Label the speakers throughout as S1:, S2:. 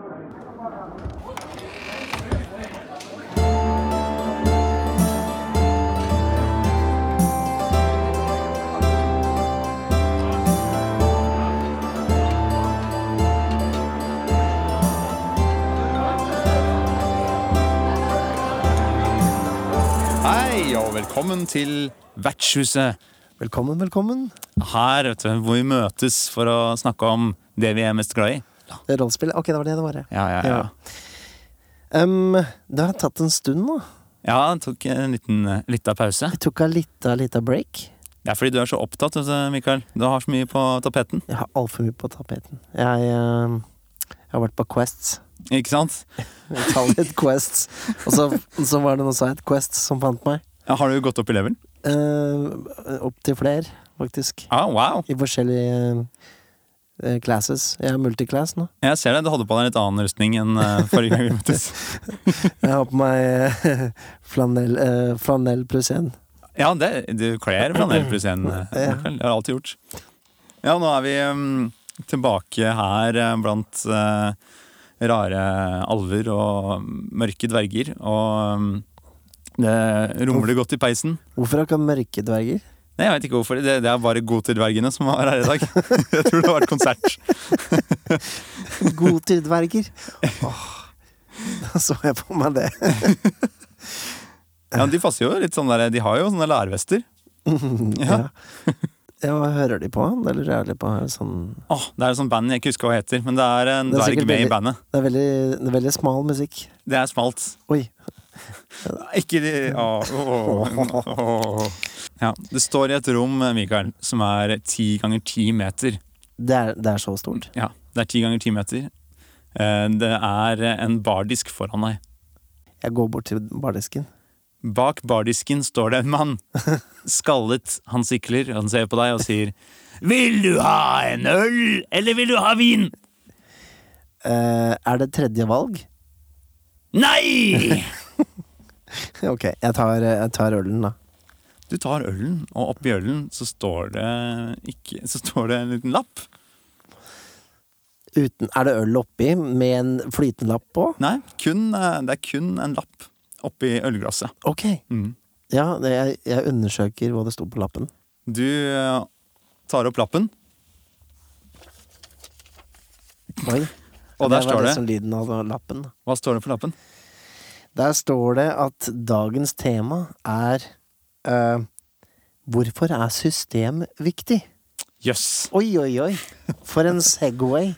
S1: Hei, og velkommen til Vertshuset.
S2: Velkommen, velkommen.
S1: Her vet du, hvor vi møtes for å snakke om det vi er mest glad i.
S2: Det er rollespill. Ok, det var det det var. ja.
S1: Ja, ja, ja.
S2: Um, det har tatt en stund nå.
S1: Ja, det tok en liten, eh, liten pause.
S2: Jeg tok en lita, lita break.
S1: Det er fordi du er så opptatt, Mikael. Du har så mye på tapeten.
S2: Jeg har altfor mye på tapeten. Jeg, um, jeg har vært på Quests.
S1: Ikke sant?
S2: Utallige Quests. Og så, så var det noe side Quests som fant meg.
S1: Ja, har du gått opp i level?
S2: Uh, Opptil flere, faktisk.
S1: Ah, wow.
S2: I forskjellige classes. Jeg er multiclass nå.
S1: Jeg ser det. Du hadde på deg litt annen rustning enn eh, forrige gang vi møttes.
S2: Jeg har på meg uh, flanell, flanell pluss én.
S1: Ja, det, du kler flanell pluss én, eh. Det har jeg alltid gjort. Ja, nå er vi mm, tilbake her eh, blant eh, rare alver og mørke dverger. Og mm, det rumler godt i peisen.
S2: Hvorfor akkurat mørke dverger?
S1: Nei, jeg vet ikke hvorfor. Det, det er bare Goter-dvergene som var her i dag. Jeg tror det har vært konsert.
S2: Godterdverger. Åh, da så jeg på meg det.
S1: Ja, De passer jo litt sånn der, de har jo sånne lærvester. Ja.
S2: Ja, hva hører de på? Det er jeg litt på. Er Sånn,
S1: Åh, det er et sånt band jeg ikke husker hva heter, men det er en
S2: Det er
S1: dverg
S2: med
S1: med i bandet.
S2: det, er veldig, det er veldig smal musikk.
S1: Det er smalt.
S2: Oi.
S1: Ikke de åh, åh, åh. Ja, Det står i et rom, Mikael, som er ti ganger ti meter.
S2: Det er, det er så stort.
S1: Ja, Det er ti ganger ti meter. Eh, Det er en bardisk foran deg.
S2: Jeg går bort til bardisken.
S1: Bak bardisken står det en mann. Skallet. Han sikler, han ser på deg og sier Vil du ha en øl, eller vil du ha vin?
S2: Uh, er det tredje valg?
S1: Nei!
S2: Ok, jeg tar, jeg tar ølen, da.
S1: Du tar ølen, og oppi ølen så står det ikke Så står det en liten lapp.
S2: Uten, er det øl oppi med en flytende lapp på?
S1: Nei, kun, eh, det er kun en lapp oppi ølglasset.
S2: Ok.
S1: Mm.
S2: Ja, jeg, jeg undersøker hva det sto på lappen.
S1: Du eh, tar opp lappen,
S2: Oi.
S1: og der
S2: var
S1: står det
S2: lyden av lappen.
S1: Hva står det på lappen?
S2: Der står det at dagens tema er eh, Hvorfor er system viktig?
S1: Jøss.
S2: Oi, oi, oi. For en Segway.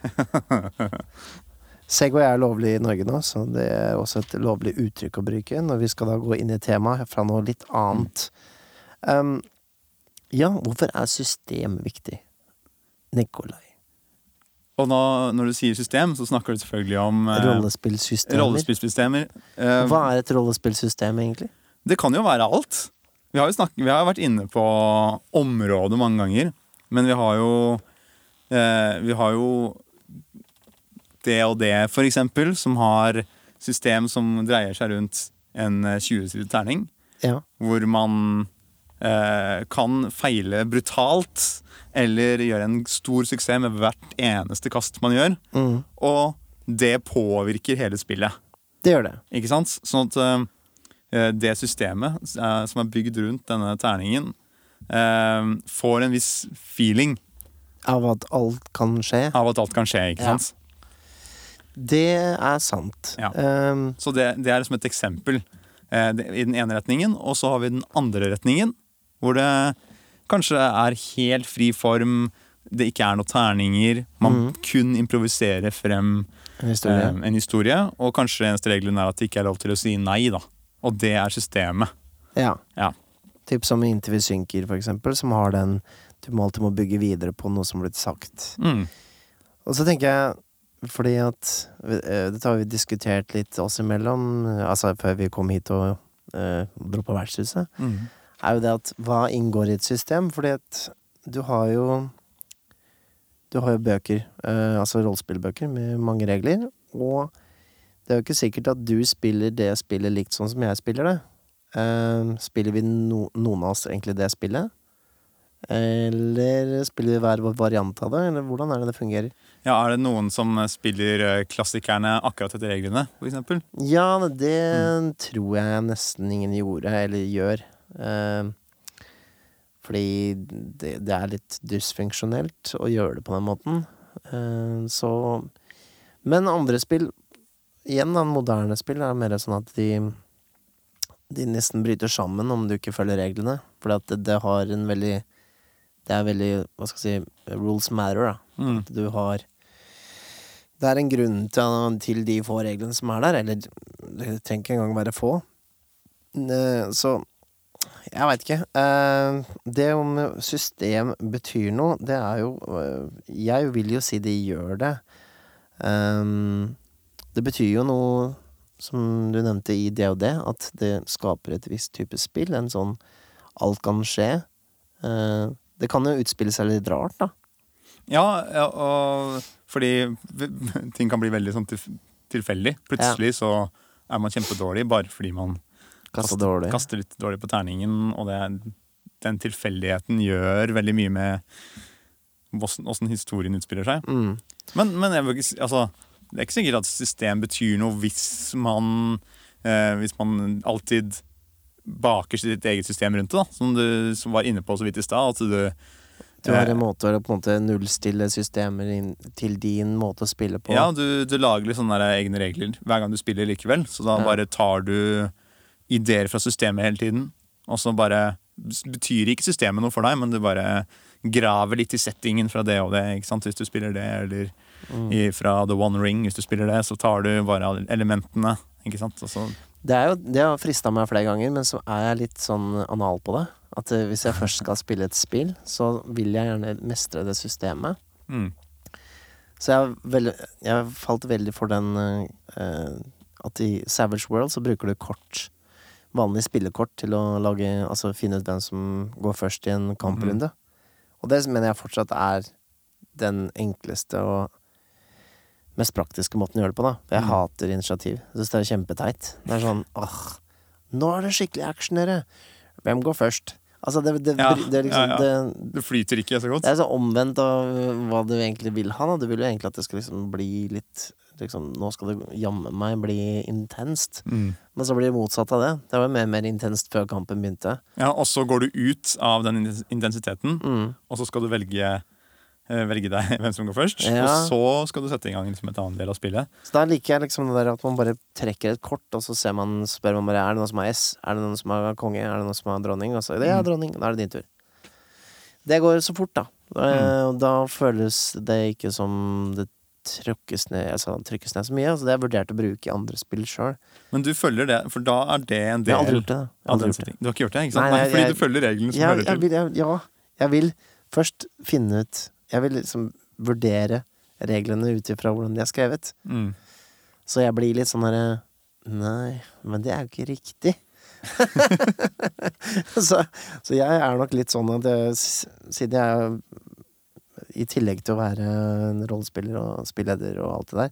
S2: Segway er lovlig i Norge nå, så det er også et lovlig uttrykk å bruke når vi skal da gå inn i temaet fra noe litt annet. Um, ja, hvorfor er system viktig? Nikolai.
S1: Og nå, når du sier system, så snakker du selvfølgelig om eh,
S2: Rollespillsystemer.
S1: rollespillsystemer. Eh,
S2: Hva er et rollespillsystem, egentlig?
S1: det kan jo være alt. Vi har jo snakket, vi har vært inne på området mange ganger, men vi har jo eh, Vi har jo det og det, for eksempel, som har system som dreier seg rundt en eh, 20-sidet terning.
S2: Ja.
S1: hvor man eh, kan feile brutalt eller gjøre en stor suksess med hvert eneste kast man gjør.
S2: Mm,
S1: Og det påvirker hele spillet.
S2: det gjør det.
S1: Ikke sant? Sånn at eh, det systemet eh, som er bygd rundt denne terningen, eh, får en viss feeling
S2: Av at alt kan skje.
S1: av at alt kan skje. ikke
S2: Ja.
S1: sant?
S2: Det er sant.
S1: Ja.
S2: Um,
S1: Så det, det er liksom et eksempel eh, det, i den ene retningen. Og så har vi den andre retningen, hvor det kanskje er helt fri form. Det ikke er noen terninger. Man
S2: mm.
S1: kun improviserer frem
S2: en historie.
S1: eh, en historie. Og kanskje eneste regelen er at det ikke er lov til å si nei, da. Og det er systemet.
S2: Ja.
S1: Ja.
S2: Typ som i Inntil vi synker, for eksempel, som har den Du må alltid må bygge videre på noe som har blitt sagt.
S1: Mm.
S2: Og så tenker jeg, fordi at eh, Dette har vi diskutert litt oss imellom, altså før vi kom hit og uh, dro på vertshuset,
S1: Mm.
S2: er jo det at hva inngår i et system? Fordi at du har jo Du har jo bøker, uh, altså rollespillbøker med mange regler, og det er jo ikke sikkert at du spiller det spillet likt sånn som jeg spiller det. Uh, spiller vi no, noen av oss egentlig det spillet? Eller spiller vi hver vår variant av det, eller hvordan er det det fungerer?
S1: Ja, Er det noen som spiller eh, klassikerne akkurat etter reglene, eksempel?
S2: Ja, det tror jeg nesten ingen gjorde, eller gjør. Uh, fordi det, det er litt dysfunksjonelt å gjøre det på den måten. Uh, så Men andre spill, igjen da, moderne spill, er mer sånn at de de nesten bryter sammen om du ikke følger reglene. For det, det har en veldig Det er veldig, hva skal jeg si, rules matter, da.
S1: Mm.
S2: At du har Det er en grunn til, til de få reglene som er der, eller det trenger ikke engang være få. Så jeg veit ikke. Eh, Det om system betyr noe, det er jo eh, Jeg vil jo si de gjør det. Eh, Det betyr jo noe, som du nevnte i DOD, at det skaper et visst type spill. En sånn alt kan skje. Eh, Det kan jo utspille seg litt rart, da.
S1: Ja, ja og fordi ting kan bli veldig sånn tilfeldig. Plutselig så er man kjempedårlig bare fordi man
S2: kaster, dårlig.
S1: kaster litt dårlig på terningen, og det, den tilfeldigheten gjør veldig mye med åssen historien utspiller seg.
S2: Mm.
S1: Men, men jeg altså, det er ikke sikkert at system betyr noe hvis man eh, Hvis man alltid baker sitt eget system rundt det, da. Som du som var inne på så vidt i stad. At du
S2: Du har
S1: eh,
S2: en måte å på en måte nullstille systemer inn til din måte å spille på.
S1: Ja, du, du lager litt sånne der egne regler hver gang du spiller likevel. Så da
S2: Ja.
S1: bare tar du ideer fra systemet hele tiden. Og så bare betyr ikke systemet noe for deg, men du bare graver litt i settingen fra det og det. ikke sant? Hvis du spiller det, eller
S2: Mm.
S1: fra The One Ring, hvis du spiller det, så tar du bare elementene. ikke sant? Og så,
S2: Det, er jo, det har frista meg flere ganger, men så er jeg litt sånn anal på det. At eh, hvis jeg først skal spille et spill, så vil jeg gjerne mestre det systemet.
S1: mm,
S2: Så jeg, har jeg falt veldig for den eh, eh, at i Savage World så bruker du kort vanlig spillekort til å lage, altså finne ut hvem som går først i en kamprunde. Og det mener jeg fortsatt er den enkleste og mest praktiske måten å gjøre det på, da. For jeg
S1: Mm.
S2: hater initiativ. Jeg syns det er kjempeteit. Det er sånn åh, nå er det skikkelig action, dere! Hvem går først? Altså, det, det,
S1: Ja,
S2: det, det liksom,
S1: ja, ja.
S2: det
S1: flyter ikke så godt.
S2: det er så omvendt av hva du egentlig vil ha. Da. Du vil jo egentlig at det skal liksom bli litt liksom, Nå skal det jammen meg bli intenst.
S1: Mm.
S2: Men så blir det motsatt av det. Det var mer mer intenst før kampen begynte.
S1: Ja, Og så går du ut av den intensiteten,
S2: Mm.
S1: og så skal du velge, velge deg hvem som går først.
S2: Ja.
S1: Og så skal du sette i gang liksom, et annet del av spillet.
S2: Så da liker jeg liksom det der at man bare trekker et kort, og så ser man, spør man bare er det noen som har S, er det noen som har konge, er det noen som har dronning, og så ja,
S1: Mm.
S2: dronning, da er det din tur. Det går så fort, da. Eh, Og da føles det ikke som det trykkes ned, altså, trykkes ned så mye. Altså, det har jeg vurdert å bruke i andre spill sjøl.
S1: Men du følger det, for da er det en
S2: Jeg
S1: del
S2: har aldri gjort det. Jeg aldri gjort det.
S1: Du har ikke gjort det? ikke sant?
S2: Nei,
S1: Nei,
S2: nei,
S1: fordi
S2: jeg-
S1: du følger reglene som
S2: jeg,
S1: hører til.
S2: Jeg, jeg, ja, jeg vil først finne ut Jeg vil liksom vurdere reglene ut ifra hvordan de er skrevet.
S1: Mm.
S2: Så jeg blir litt sånn herre Nei, men det er jo ikke riktig. så, så jeg er nok litt sånn at jeg, siden jeg i tillegg til å være en rollespiller og spilleder og alt det der,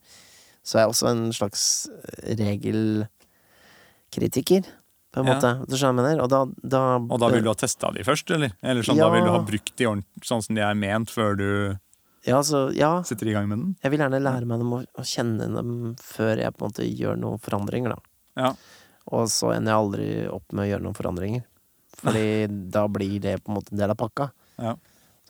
S2: så er jeg også en slags regelkritiker, på en
S1: Ja.
S2: måte. Du skjønner jeg mener? Og da, da
S1: Og da vil du ha testa de først, eller? Eller sånn,
S2: Ja.
S1: da vil du ha brukt de sånn som de er ment, før du
S2: Ja, så, ja,
S1: setter i gang med den?
S2: Jeg vil gjerne lære meg dem å, å kjenne dem før jeg på en måte gjør noen forandringer, da.
S1: Ja.
S2: Og så ender jeg aldri opp med å gjøre noen forandringer. Fordi da blir det på en måte del av pakka.
S1: Ja.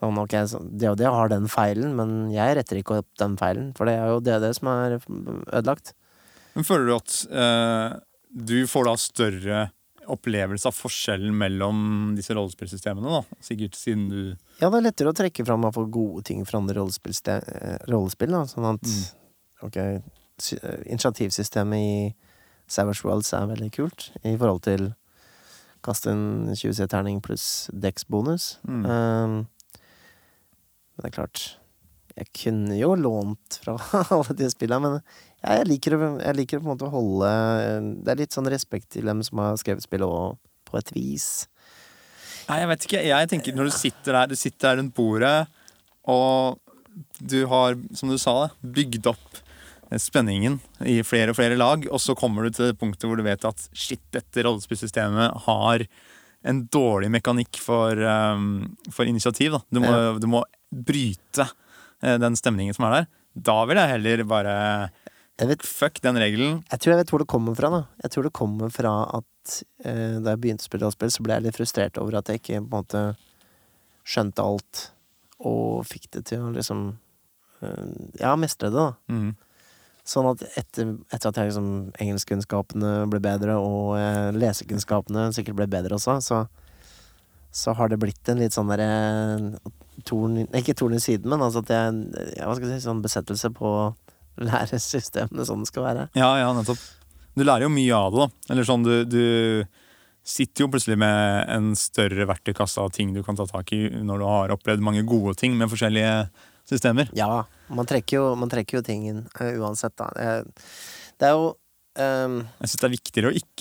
S2: Sånn, ok, så det og det har den feilen, men jeg retter ikke opp den feilen. For det er jo det, og det som er ødelagt.
S1: Men føler du at eh, du får da større opplevelse av forskjellen mellom disse rollespillsystemene, da? Sikkert siden du
S2: Ja, det er lettere å trekke fram hvert gode ting fra andre rollespillste- eh, rollespill. Da. Sånn at
S1: Mm.
S2: ok, eh, initiativsystemet i Savage Worlds er veldig kult i forhold til kaste en 20C-terning pluss Dex-bonus.
S1: Mm.
S2: Um, men det er klart Jeg kunne jo lånt fra alle de spillene, men jeg liker, å, jeg liker å på en måte holde eh, Det er litt sånn respekt til dem som har skrevet spillet, òg, på et vis.
S1: Nei, jeg vet ikke. Jeg tenker når du sitter der, du sitter der rundt bordet, og du har, som du sa, bygd opp spenningen i flere og flere lag, og så kommer du til det punktet hvor du vet at shit, dette rollespillsystemet har en dårlig mekanikk for, um, for initiativ. Da. Du, må,
S2: Ja.
S1: du må bryte den stemningen som er der. Da vil jeg heller bare
S2: Jeg vet
S1: Fuck den regelen.
S2: Jeg tror jeg vet hvor det kommer fra. da Jeg tror det kommer fra at eh, da jeg begynte å spille rollespill, så ble jeg litt frustrert over at jeg ikke på en måte skjønte alt og fikk det til å liksom eh, Ja, mestre det, da.
S1: Mm.
S2: Sånn at etter, etter at jeg liksom engelskkunnskapene ble bedre, og eh, lesekunnskapene sikkert ble bedre også, så så har det blitt en litt sånn derre torn Ikke torn i siden, men altså at jeg ja, Hva skal jeg si, sånn besettelse på å lære systemene sånn det skal være.
S1: Ja, ja, nettopp. Du lærer jo mye av det, da. Eller sånn, du, du sitter jo plutselig med en større verktøykasse av ting du kan ta tak i når du har opplevd mange gode ting med forskjellige systemer.
S2: Ja, man trekker jo, man trekker jo ting inn eh, uansett, da. Det er jo um,
S1: Jeg syns det er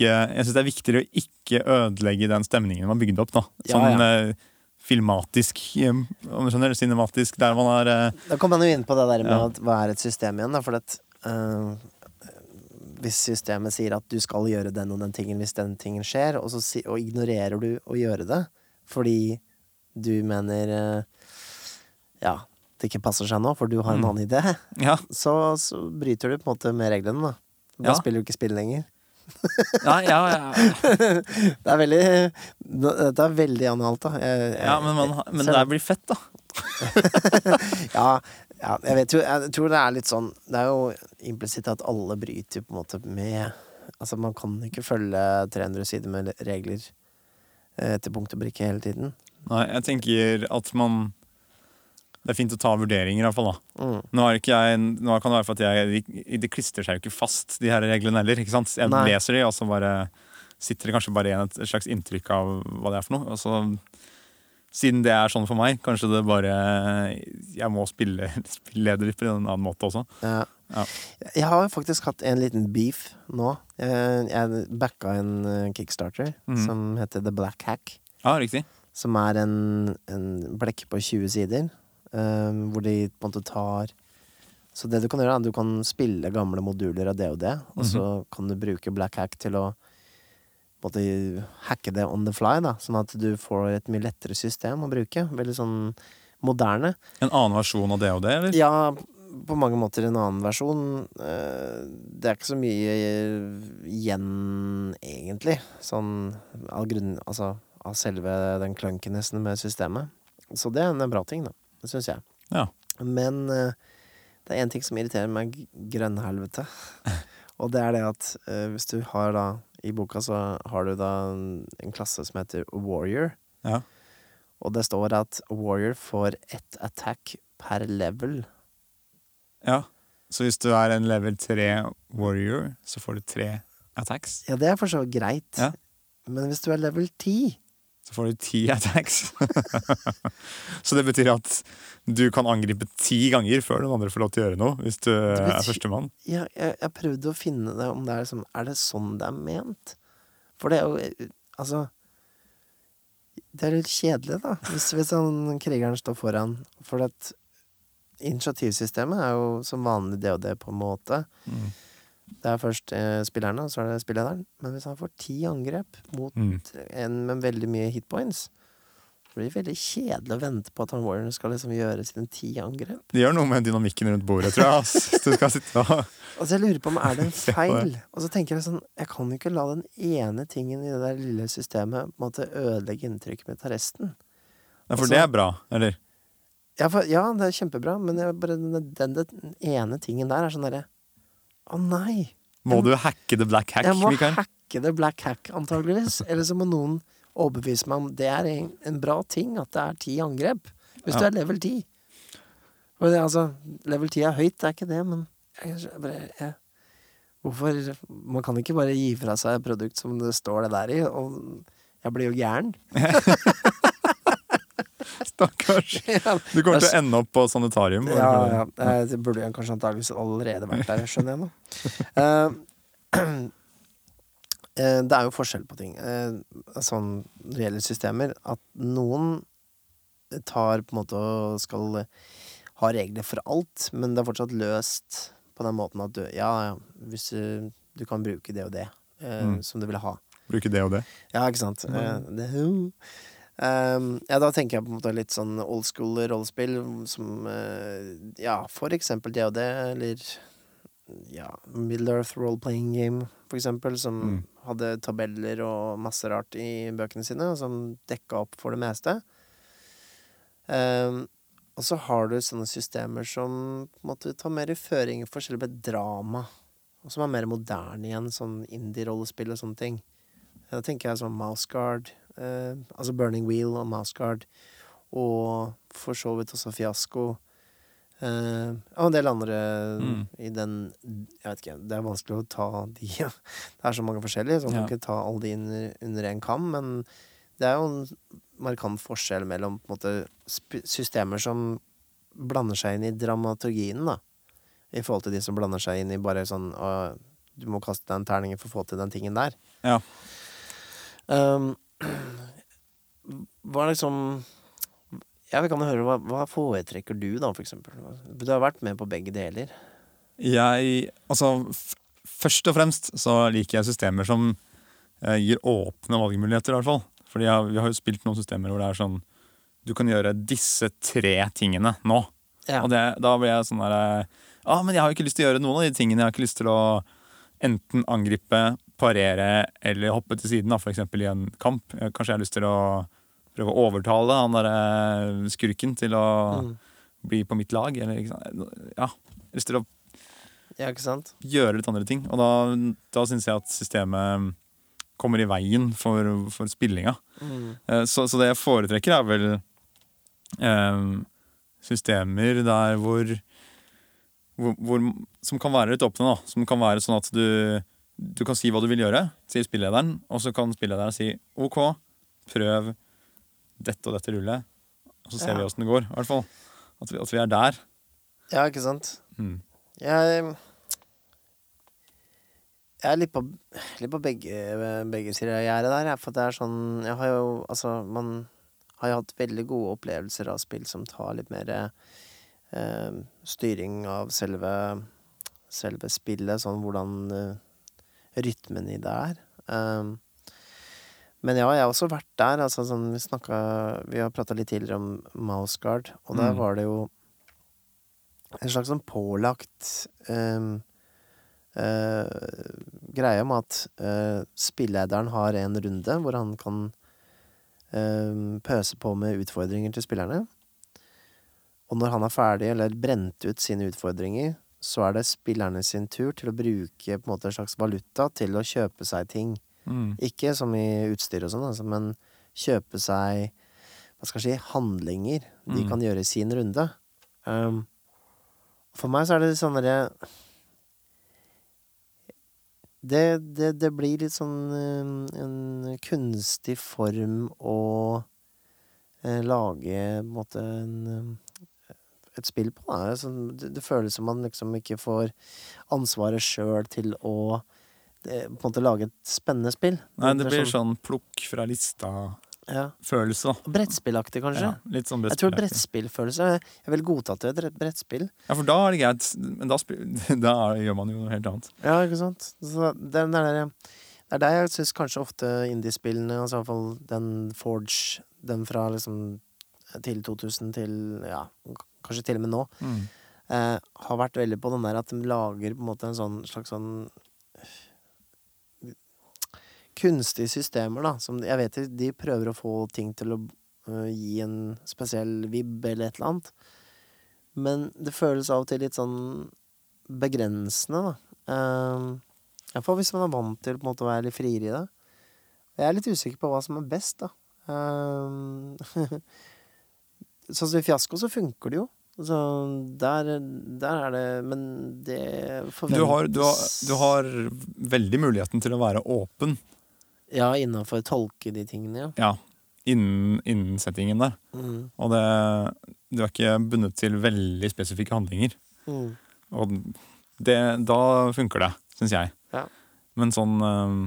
S1: Jeg det er viktigere å ikke ødelegge den stemningen man bygde opp. da
S2: Ja,
S1: Sånn
S2: ja.
S1: eh, filmatisk, eh, om du skjønner, cinematisk, der man er eh,
S2: Da kommer man jo inn på det der med
S1: Ja.
S2: at hva er et system igjen, da, for at eh, Hvis systemet sier at du skal gjøre den og den tingen hvis den tingen skjer, og så si, og ignorerer du å gjøre det fordi du mener eh, Ja, det ikke passer seg nå, for du har en
S1: Mm.
S2: annen idé,
S1: Ja,
S2: så, så bryter du på en måte med reglene, da. Da
S1: Ja.
S2: spiller du ikke spill lenger.
S1: Ja, ja, ja.
S2: Det er veldig Dette er veldig analt, da. Jeg, jeg,
S1: ja men, man, men det blir fett, da.
S2: ja, ja, jeg vet jo Jeg tror det er litt sånn Det er jo implisitt at alle bryter på en måte med Altså, man kan ikke følge 300 sider med regler eh, til punkt og brikke hele tiden.
S1: Nei, jeg tenker at man Det er fint å ta vurderinger, iallfall.
S2: Mm.
S1: Nå, jeg, nå kan det være for at jeg de- Det klistrer seg jo ikke fast, de her reglene heller. ikke sant? Jeg
S2: Nei.
S1: leser de, og så bare sitter det kanskje bare igjen et, slags inntrykk av hva det er for noe. Og så, siden det er sånn for meg, kanskje det bare Jeg må spille, spille det litt på en annen måte også.
S2: Ja.
S1: Ja.
S2: Jeg har faktisk hatt en liten beef nå. Jeg, jeg backa en eh, kickstarter
S1: mm.
S2: som heter The Black Hack.
S1: Ja, riktig.
S2: Som er en, en blekk på 20 sider, eh, hvor de på en måte tar Så det du kan gjøre, er at du kan spille gamle moduler av det og det, og så kan du bruke Black Hack til å på en måte hacke det on the fly, da, sånn at du får et mye lettere system å bruke. Veldig sånn moderne.
S1: En annen versjon av det det, eller?
S2: Ja, på mange måter en annen versjon. Eh, Det er ikke så mye igjen, egentlig. Sånn av grunn Altså av selve den clunkinessen med systemet. Så det er en bra ting, da. Det syns jeg.
S1: Ja.
S2: Men eh, det er én ting som irriterer meg grønnhelvete. Og det er det at eh, hvis du har da I boka så har du da en, en klasse som heter Warrior.
S1: Ja.
S2: Og det står at Warrior får ett attack per level.
S1: ja. Så hvis du er en level 3 warrior, så får du tre attacks.
S2: Ja, det er for så vidt greit.
S1: Ja.
S2: Men hvis du er level 10
S1: Så får du ti attacks. så det betyr at du kan angripe ti ganger før den andre får lov til å gjøre noe, hvis du er førstemann.
S2: ja, jeg, jeg prøvde å finne det om det er liksom Er det sånn det er ment? For det er jo Altså Det er litt kjedelig, da. Hvis, hvis han krigeren står foran. For at initiativsystemet er jo som vanlig det og det, på en måte.
S1: Mm.
S2: Det er først eh, spillerne, og så er det spillederen. Men hvis han får ti angrep mot
S1: Mm.
S2: en med veldig mye hitpoints, det blir veldig kjedelig å vente på at han Warren skal liksom gjøre sine ti angrep.
S1: Det gjør noe med dynamikken rundt bordet, tror jeg. ass. Du skal sitte og
S2: Altså jeg lurer på om er det en feil? Og så tenker jeg sånn Jeg kan jo ikke la den ene tingen i det der lille systemet på en måte ødelegge inntrykket mitt av resten.
S1: Nei, For
S2: Altså-
S1: det er bra, eller?
S2: Ja, for, ja det er kjempebra, men bare, den, den, den ene tingen der er sånn derre Å nei!
S1: Må du hacke the black hack,
S2: Jeg må
S1: Mikael?
S2: hacke det black hack, antageligvis. Eller så må noen overbevise meg om det er en, bra ting at det er ti angrep. Hvis du er level 10. Det, altså, level 10 er høyt, det er ikke det, men jeg, jeg jeg, Hvorfor Man kan ikke bare gi fra seg et produkt som det står det der i, og jeg blir jo gæren.
S1: Stakkars. Du kommer til å ende opp på sanitarium.
S2: ja, ja. Eh, Det burde jeg kanskje antakeligvis allerede vært der, skjønner jeg nå. Eh, eh, det er jo forskjell på ting. Sånn når det gjelder systemer, at noen tar på en måte og skal ha regler for alt, men det er fortsatt løst på den måten at du Ja, ja, hvis du, du kan bruke det og det
S1: Mm.
S2: som du vil ha.
S1: Bruke det og det.
S2: Ja, ikke sant.
S1: Mm.
S2: Eh, det, um, ja, da tenker jeg på en måte litt sånn old school rollespill som eh, Ja, for eksempel DOD, eller ja, Middle Earth Role Playing Game, for eksempel, som
S1: Mm.
S2: hadde tabeller og masse rart i bøkene sine, som dekka opp for det meste. Um, og så har du sånne systemer som på en måte tar mer føringer for selve drama, og som er mer moderne igjen, sånn indie-rollespill og sånne ting. Da tenker jeg sånn Mouseguard, altså Burning Wheel og Mouseguard, og for så vidt også Fiasko. Eh, og en del andre
S1: Mm.
S2: i den Jeg vet ikke, det er vanskelig å ta de Det er så mange forskjellige, så man
S1: Ja.
S2: kan ikke ta alle de under, under en kam, men det er jo en markant forskjell mellom på en måte systemer som blander seg inn i dramaturgien, da, i forhold til de som blander seg inn i bare sånn Du må kaste deg en terning for å få til den tingen der.
S1: Ja.
S2: Um, hva er liksom Jeg vil gjerne høre, hva, hva foretrekker du, da, for eksempel? Du har vært med på begge deler.
S1: Jeg Altså, først og fremst så liker jeg systemer som eh, gir åpne valgmuligheter, i hvert fall. Fordi jeg, vi har jo spilt noen systemer hvor det er sånn Du kan gjøre disse tre tingene nå.
S2: Ja.
S1: Og det, da blir jeg sånn der Ja, men jeg har jo ikke lyst til å gjøre noen av de tingene. Jeg har ikke lyst til å enten angripe, parere eller hoppe til siden, f.eks. i en kamp. Eh, Kanskje jeg har lyst til å prøve å overtale han derre skurken til å
S2: Mm.
S1: bli på mitt lag. Eller, ikke sant? Ja, lyst til å
S2: ja,
S1: gjøre litt andre ting. Og da, da syns jeg at systemet kommer i veien for, for spillinga.
S2: Mm.
S1: Eh, Så, så det jeg foretrekker, er vel eh, systemer der hvor, hvor, hvor Som kan være litt åpne. da Som kan være sånn at du, du kan si hva du vil gjøre, sier spillederen. Og så kan spillederen si OK, prøv dette og dette rullet. Og så ser
S2: Ja.
S1: vi åssen det går. I hvert fall. At vi, at vi er der.
S2: Ja, ikke sant?
S1: Mm.
S2: Jeg Jeg er litt på, litt på begge, begge sider av gjerdet der, for det er sånn Jeg har jo Altså, man har jo hatt veldig gode opplevelser av spill som tar litt mer eh, styring av selve Selve spillet, sånn hvordan eh, rytmen i det er. Um, men ja, jeg har også vært der. Altså, sånn, vi, snakket, vi har prata litt tidligere om Mouseguard, og der
S1: Mm.
S2: var det jo en slags sånn pålagt um, uh, greie om at uh, spillederen har en runde hvor han kan um, pøse på med utfordringer til spillerne. Og når han er ferdig, eller brent ut sine utfordringer, så er det spillerne sin tur til å bruke på en måte en slags valuta til å kjøpe seg ting.
S1: Mm.
S2: Ikke som i utstyr og sånn, altså, men kjøpe seg hva skal jeg si, handlinger de
S1: Mm.
S2: kan gjøre i sin runde. Um, for meg så er det sånn derre det, det, det blir litt sånn um, en kunstig form å eh, lage på en måte en, um, et spill på. Sånn, det, det føles som man liksom ikke får ansvaret sjøl til å det, på en måte lage et spennende spill.
S1: Nei, det blir sånn plukk fra lista-følelse,
S2: ja. Brettspillaktig, kanskje.
S1: Ja, litt sånn
S2: Jeg tror
S1: brettspillaktig.
S2: brettspillfølelse Jeg vil godta at det er et brettspill.
S1: Ja, for da er det greit. Men da, spil- da gjør man jo noe helt annet.
S2: Ja, ikke sant? Så det, er der, det er der jeg syns kanskje ofte indiespillene, altså i hvert fall den Forge, den fra liksom tidlig 2000 til ja, kanskje til og med nå,
S1: Mm.
S2: eh, har vært veldig på den der at de lager på en måte en sånn slags sånn kunstige systemer, da. Som jeg vet de prøver å få ting til å uh, gi en spesiell vibb eller et eller annet. Men det føles av og til litt sånn begrensende, da. Uh, Iallfall hvis man er vant til på en måte å være litt friere i det. Jeg er litt usikker på hva som er best, da. Um, sånn som i Fiasko så funker det jo. Så der, der er det Men det forventes
S1: Du, har, du, har, du har veldig muligheten til å være åpen
S2: Ja, innafor tolke de tingene, ja.
S1: ja, innen, innen settingen der.
S2: Mm.
S1: Og det, du er ikke bundet til veldig spesifikke handlinger.
S2: Mm.
S1: Og det, da funker det, syns jeg.
S2: Ja.
S1: Men sånn øhm,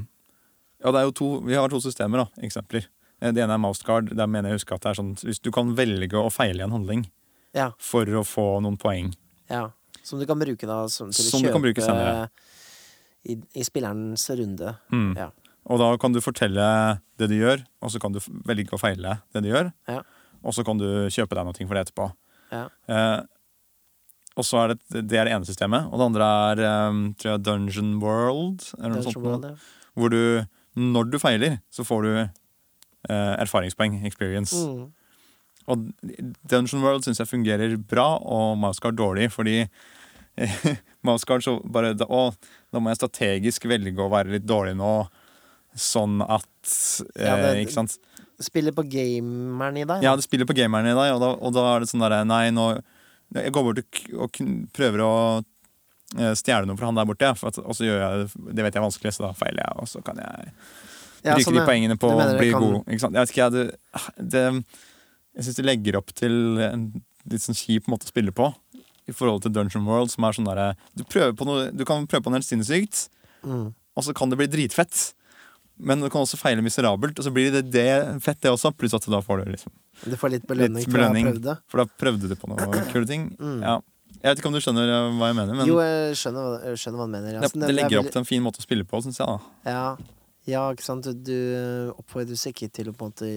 S1: Ja, det er jo to Vi har to systemer, da. Eksempler. Eh, Det ene er Mouseguard. Der mener jeg husker at det er sånn hvis du kan velge å feile i en handling
S2: Ja.
S1: for å få noen poeng.
S2: ja. Som du kan bruke da som, til
S1: Som
S2: å
S1: du kan
S2: kjøpe i, i spillerens runde.
S1: Mm.
S2: Ja.
S1: Og da kan du fortelle det du gjør, og så kan du velge å feile det du gjør.
S2: Ja.
S1: Og så kan du kjøpe deg noe for det etterpå.
S2: Ja.
S1: Eh, og så er det, det er det ene systemet. Og det andre er eh, tror jeg Dungeon World. Eller noe
S2: Dungeon
S1: sånt.
S2: World, ja.
S1: Hvor du, når du feiler, så får du erfaringspoeng, experience.
S2: Mm.
S1: Og Dungeon World syns jeg fungerer bra, og Mouseguard dårlig, fordi Mouseguard så bare da, å, da må jeg strategisk velge å være litt dårlig nå, sånn at eh,
S2: Ja, det-
S1: Ikke sant?
S2: Spiller på gameren i deg.
S1: Ja, det spiller på gameren i deg, og da, og da er det sånn derre Nei, nå Jeg går bort og, og prøver å eh, stjele noe fra han der borte, at, og så gjør jeg det Det vet jeg er vanskelig, så da feiler jeg, og så kan jeg
S2: Ja,
S1: bruke
S2: sånn,
S1: de poengene på å bli
S2: kan-
S1: god. Ikke sant? Jeg vet ikke, jeg, det, det, jeg syns det legger opp til en litt sånn kjip måte å spille på. I forhold til Dungeon World, som er sånn derre du, du kan prøve på noe helt sinnssykt,
S2: Mm.
S1: og så kan det bli dritfett. Men du kan også feile miserabelt, og så blir det, det fett, det også. Pluss at da får du liksom
S2: Du får litt belønning
S1: Litt
S2: for å ha
S1: belønning.
S2: det.
S1: For da prøvde du på noe kule ting.
S2: Mm.
S1: Ja. Jeg vet ikke om du skjønner eh, hva jeg mener, men
S2: Jo, jeg skjønner, skjønner hva du mener.
S1: det,
S2: Altså,
S1: det
S2: det,
S1: legger opp til en fin måte å spille på, syns jeg. da
S2: Ja, ja ikke sant. Du, du oppfordres ikke til å på en måte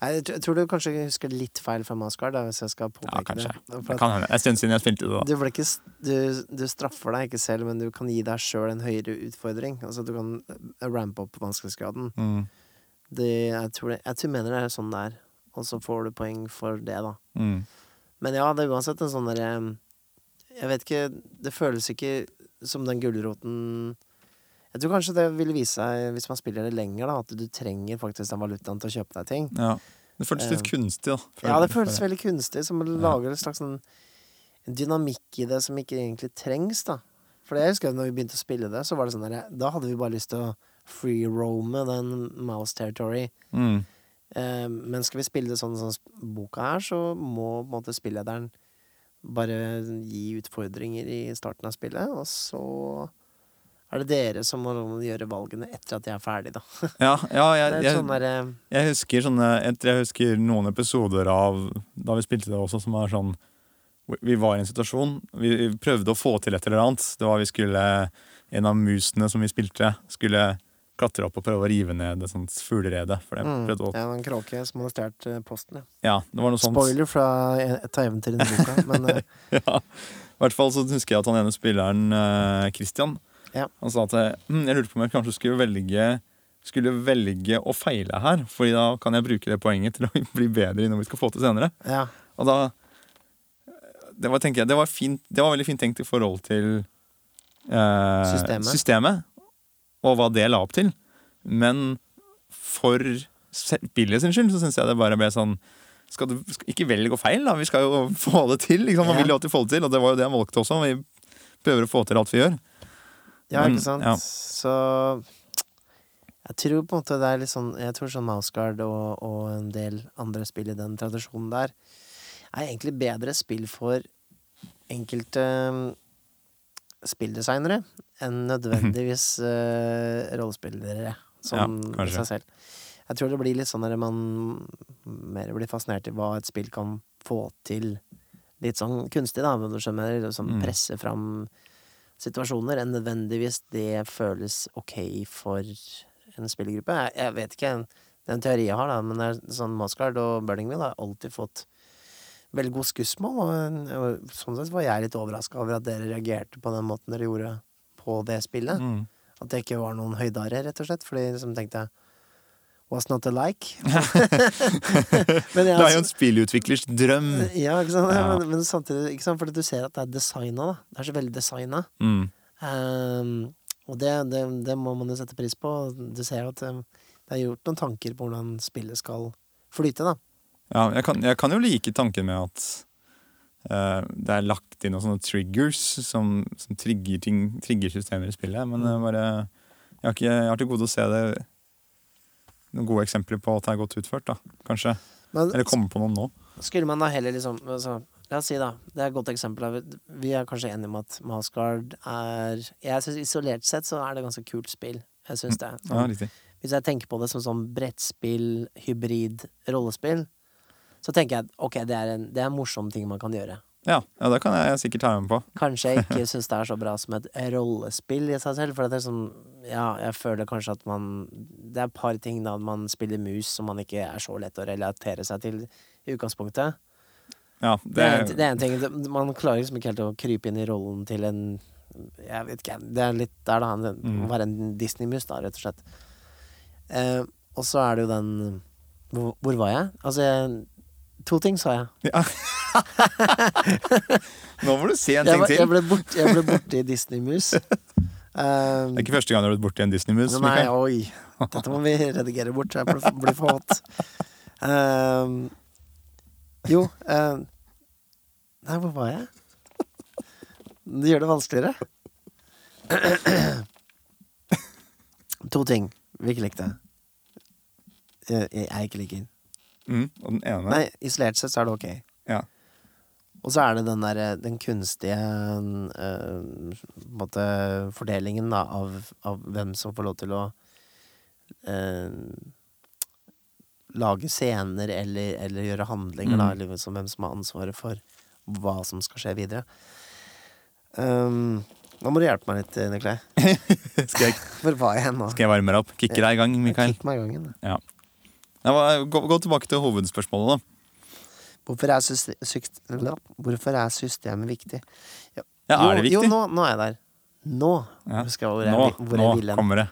S2: Jeg tror- jeg tror du kanskje husker litt feil fra Mascard, hvis jeg skal
S1: Ja, kanskje.
S2: det.
S1: Det kan hende. Jeg en stund siden jeg spilte det. da
S2: du, ikke, du, du straffer deg ikke selv, men du kan gi deg sjøl en høyere utfordring. Altså Du kan eh, rampe opp vanskelighetsgraden.
S1: mm.
S2: Det, jeg, tror det, jeg tror mener det er sånn det er, og så får du poeng for det, da.
S1: Mm.
S2: Men ja, det er uansett en sånn derre Jeg vet ikke Det føles ikke som den gulroten Jeg tror kanskje det vil vise seg, hvis man spiller det lenger, da, at du trenger faktisk den valutaen til å kjøpe deg ting.
S1: Ja. Det føltes litt
S2: Eh,
S1: kunstig, da.
S2: Ja, det føles veldig kunstig, som å lage en slags sånn dynamikk i det som ikke egentlig trengs, da. For jeg husker når vi begynte å spille det, så var det sånn der Da hadde vi bare lyst til å free-roame den mouse territory.
S1: Mm.
S2: Eh, men skal vi spille det sånn som boka her, så må på en måte spillederen bare gi utfordringer i starten av spillet, og så er det dere som må gjøre valgene etter at jeg er ferdig, da.
S1: Ja, ja jeg,
S2: er
S1: jeg,
S2: sånn
S1: jeg husker sånne jeg, jeg husker noen episoder av da vi spilte det også, som var sånn vi- Vi var i en situasjon Vi prøvde å få til et eller annet. Det var vi skulle En av musene som vi spilte, skulle klatre opp og prøve å rive ned et sånt fuglerede. For det
S2: mm, Ja, en kråke som hadde stjålet eh, posten, ja.
S1: Ja, det var noe sånt.
S2: Spoiler fra et av eventyrene i boka, men eh,
S1: Ja. I hvert fall så husker jeg at han ene spilleren, eh, Christian,
S2: Ja.
S1: han sa at hm, jeg lurte på om jeg kanskje skulle velge skulle velge å feile her, Fordi da kan jeg bruke det poenget til å bli bedre i noe vi skal få til senere.
S2: ja.
S1: Og da Det var, jeg, det var, fint, det var veldig fint tenkt i forhold til eh,
S2: Systemet.
S1: systemet, og hva det la opp til. Men for spillet sin skyld så syns jeg det bare ble sånn skal du, skal, Ikke velg å feil, da. Vi skal jo få det til. Liksom. Man
S2: Ja.
S1: vil jo alltid få det til, og det var jo det han valgte også. Vi prøver å få til alt vi gjør.
S2: Ja,
S1: Men,
S2: ikke sant?
S1: ja.
S2: Så jeg tror på en måte det er litt sånn Jeg tror sånn Mouseguard og, og en del andre spill i den tradisjonen der er egentlig bedre spill for enkelte um, spilldesignere enn nødvendigvis uh, rollespillere som
S1: Ja,
S2: seg selv. Jeg tror det blir litt sånn at man mer blir fascinert i hva et spill kan få til litt sånn kunstig, da, men du skjønner, som
S1: Mm.
S2: presser fram situasjoner, enn nødvendigvis det føles ok for en spillergruppe. Jeg, jeg vet ikke, det er en teori jeg har, da, men det er sånn Mascard og Burningville har alltid fått veldig god skussmål, og, og sånn sett var jeg litt overraska over at dere reagerte på den måten dere gjorde på det spillet.
S1: Mm.
S2: At det ikke var noen høydare, rett og slett, fordi liksom tenkte jeg Was not alike. men
S1: Det er jo en spillutviklers drøm.
S2: ja, ikke sant?
S1: Ja.
S2: Men, men samtidig, ikke sant? Fordi du ser at det er designa. Det er så veldig designa.
S1: Mm.
S2: Um, og det, det, det må man jo sette pris på. Du ser jo at um, det er gjort noen tanker på hvordan spillet skal flyte, da.
S1: Ja, jeg kan, jeg kan jo like tanken med at uh, det er lagt inn noen sånne triggers som, som trigger, ting, trigger systemer i spillet. Men jeg, bare, jeg, har ikke, jeg har til gode å se det gode eksempler på at det er godt utført. da, kanskje.
S2: Men
S1: Eller komme på noen nå.
S2: skulle man da heller liksom altså, La oss si, da. Det er et godt eksempel. Vi er kanskje enige om at Mascard er Jeg synes Isolert sett så er det ganske kult spill. Jeg syns det.
S1: Ja,
S2: hvis jeg tenker på det som sånn brettspill, hybrid, rollespill, så tenker jeg at ok, det er en, det er en morsom ting man kan gjøre.
S1: Ja, ja, det kan jeg sikkert ta med på.
S2: Kanskje jeg ikke syns det er så bra som et rollespill i seg selv. For det er sånn Ja, jeg føler kanskje at man Det er et par ting da man spiller mus som man ikke er så lett å relatere seg til i utgangspunktet.
S1: Ja,
S2: Det
S1: det,
S2: er, det er en ting Man klarer liksom ikke helt å krype inn i rollen til en Jeg vet ikke, det er litt der, da. det-
S1: må
S2: Å være en Disney-mus, da, rett og slett. Eh, og så er det jo den Hvor, hvor var jeg? Altså, jeg, to ting sa jeg.
S1: ja. Nå må du si en ting
S2: var- jeg
S1: til.
S2: ble bort- jeg ble borti Disney-mus. Um,
S1: Det er ikke første gang du har blitt borti en Disney-mus.
S2: Nei, oi. Dette må vi redigere bort, så jeg blir- blir for hot. Um, jo um, Nei, hvor var jeg? Det gjør det vanskeligere. To ting vi ikke likte. Jeg, jeg ikke liker.
S1: Mm, og den ene
S2: Nei, isolert sett så er det ok. Og så er det den der, den kunstige eh, måte fordelingen da av, av hvem som får lov til å eh, lage scener eller, eller gjøre handlinger, da.
S1: Mm.
S2: Eller liksom hvem som har ansvaret for hva som skal skje videre. Um, nå må du hjelpe meg litt, Nikolai.
S1: skal, jeg,
S2: Hvor var jeg nå?
S1: skal jeg varme deg opp? Kikke deg i gang, Mikael?
S2: Kikk meg i gangen. da.
S1: Ja, gå, gå tilbake til hovedspørsmålet, da.
S2: Hvorfor er, hvorfor er systemet viktig?
S1: Ja, er det viktig?
S2: Jo, nå, nå er jeg der. Nå
S1: Ja.
S2: husker jeg hvor jeg,
S1: Nå,
S2: hvor
S1: nå
S2: jeg vil hen.
S1: kommer det.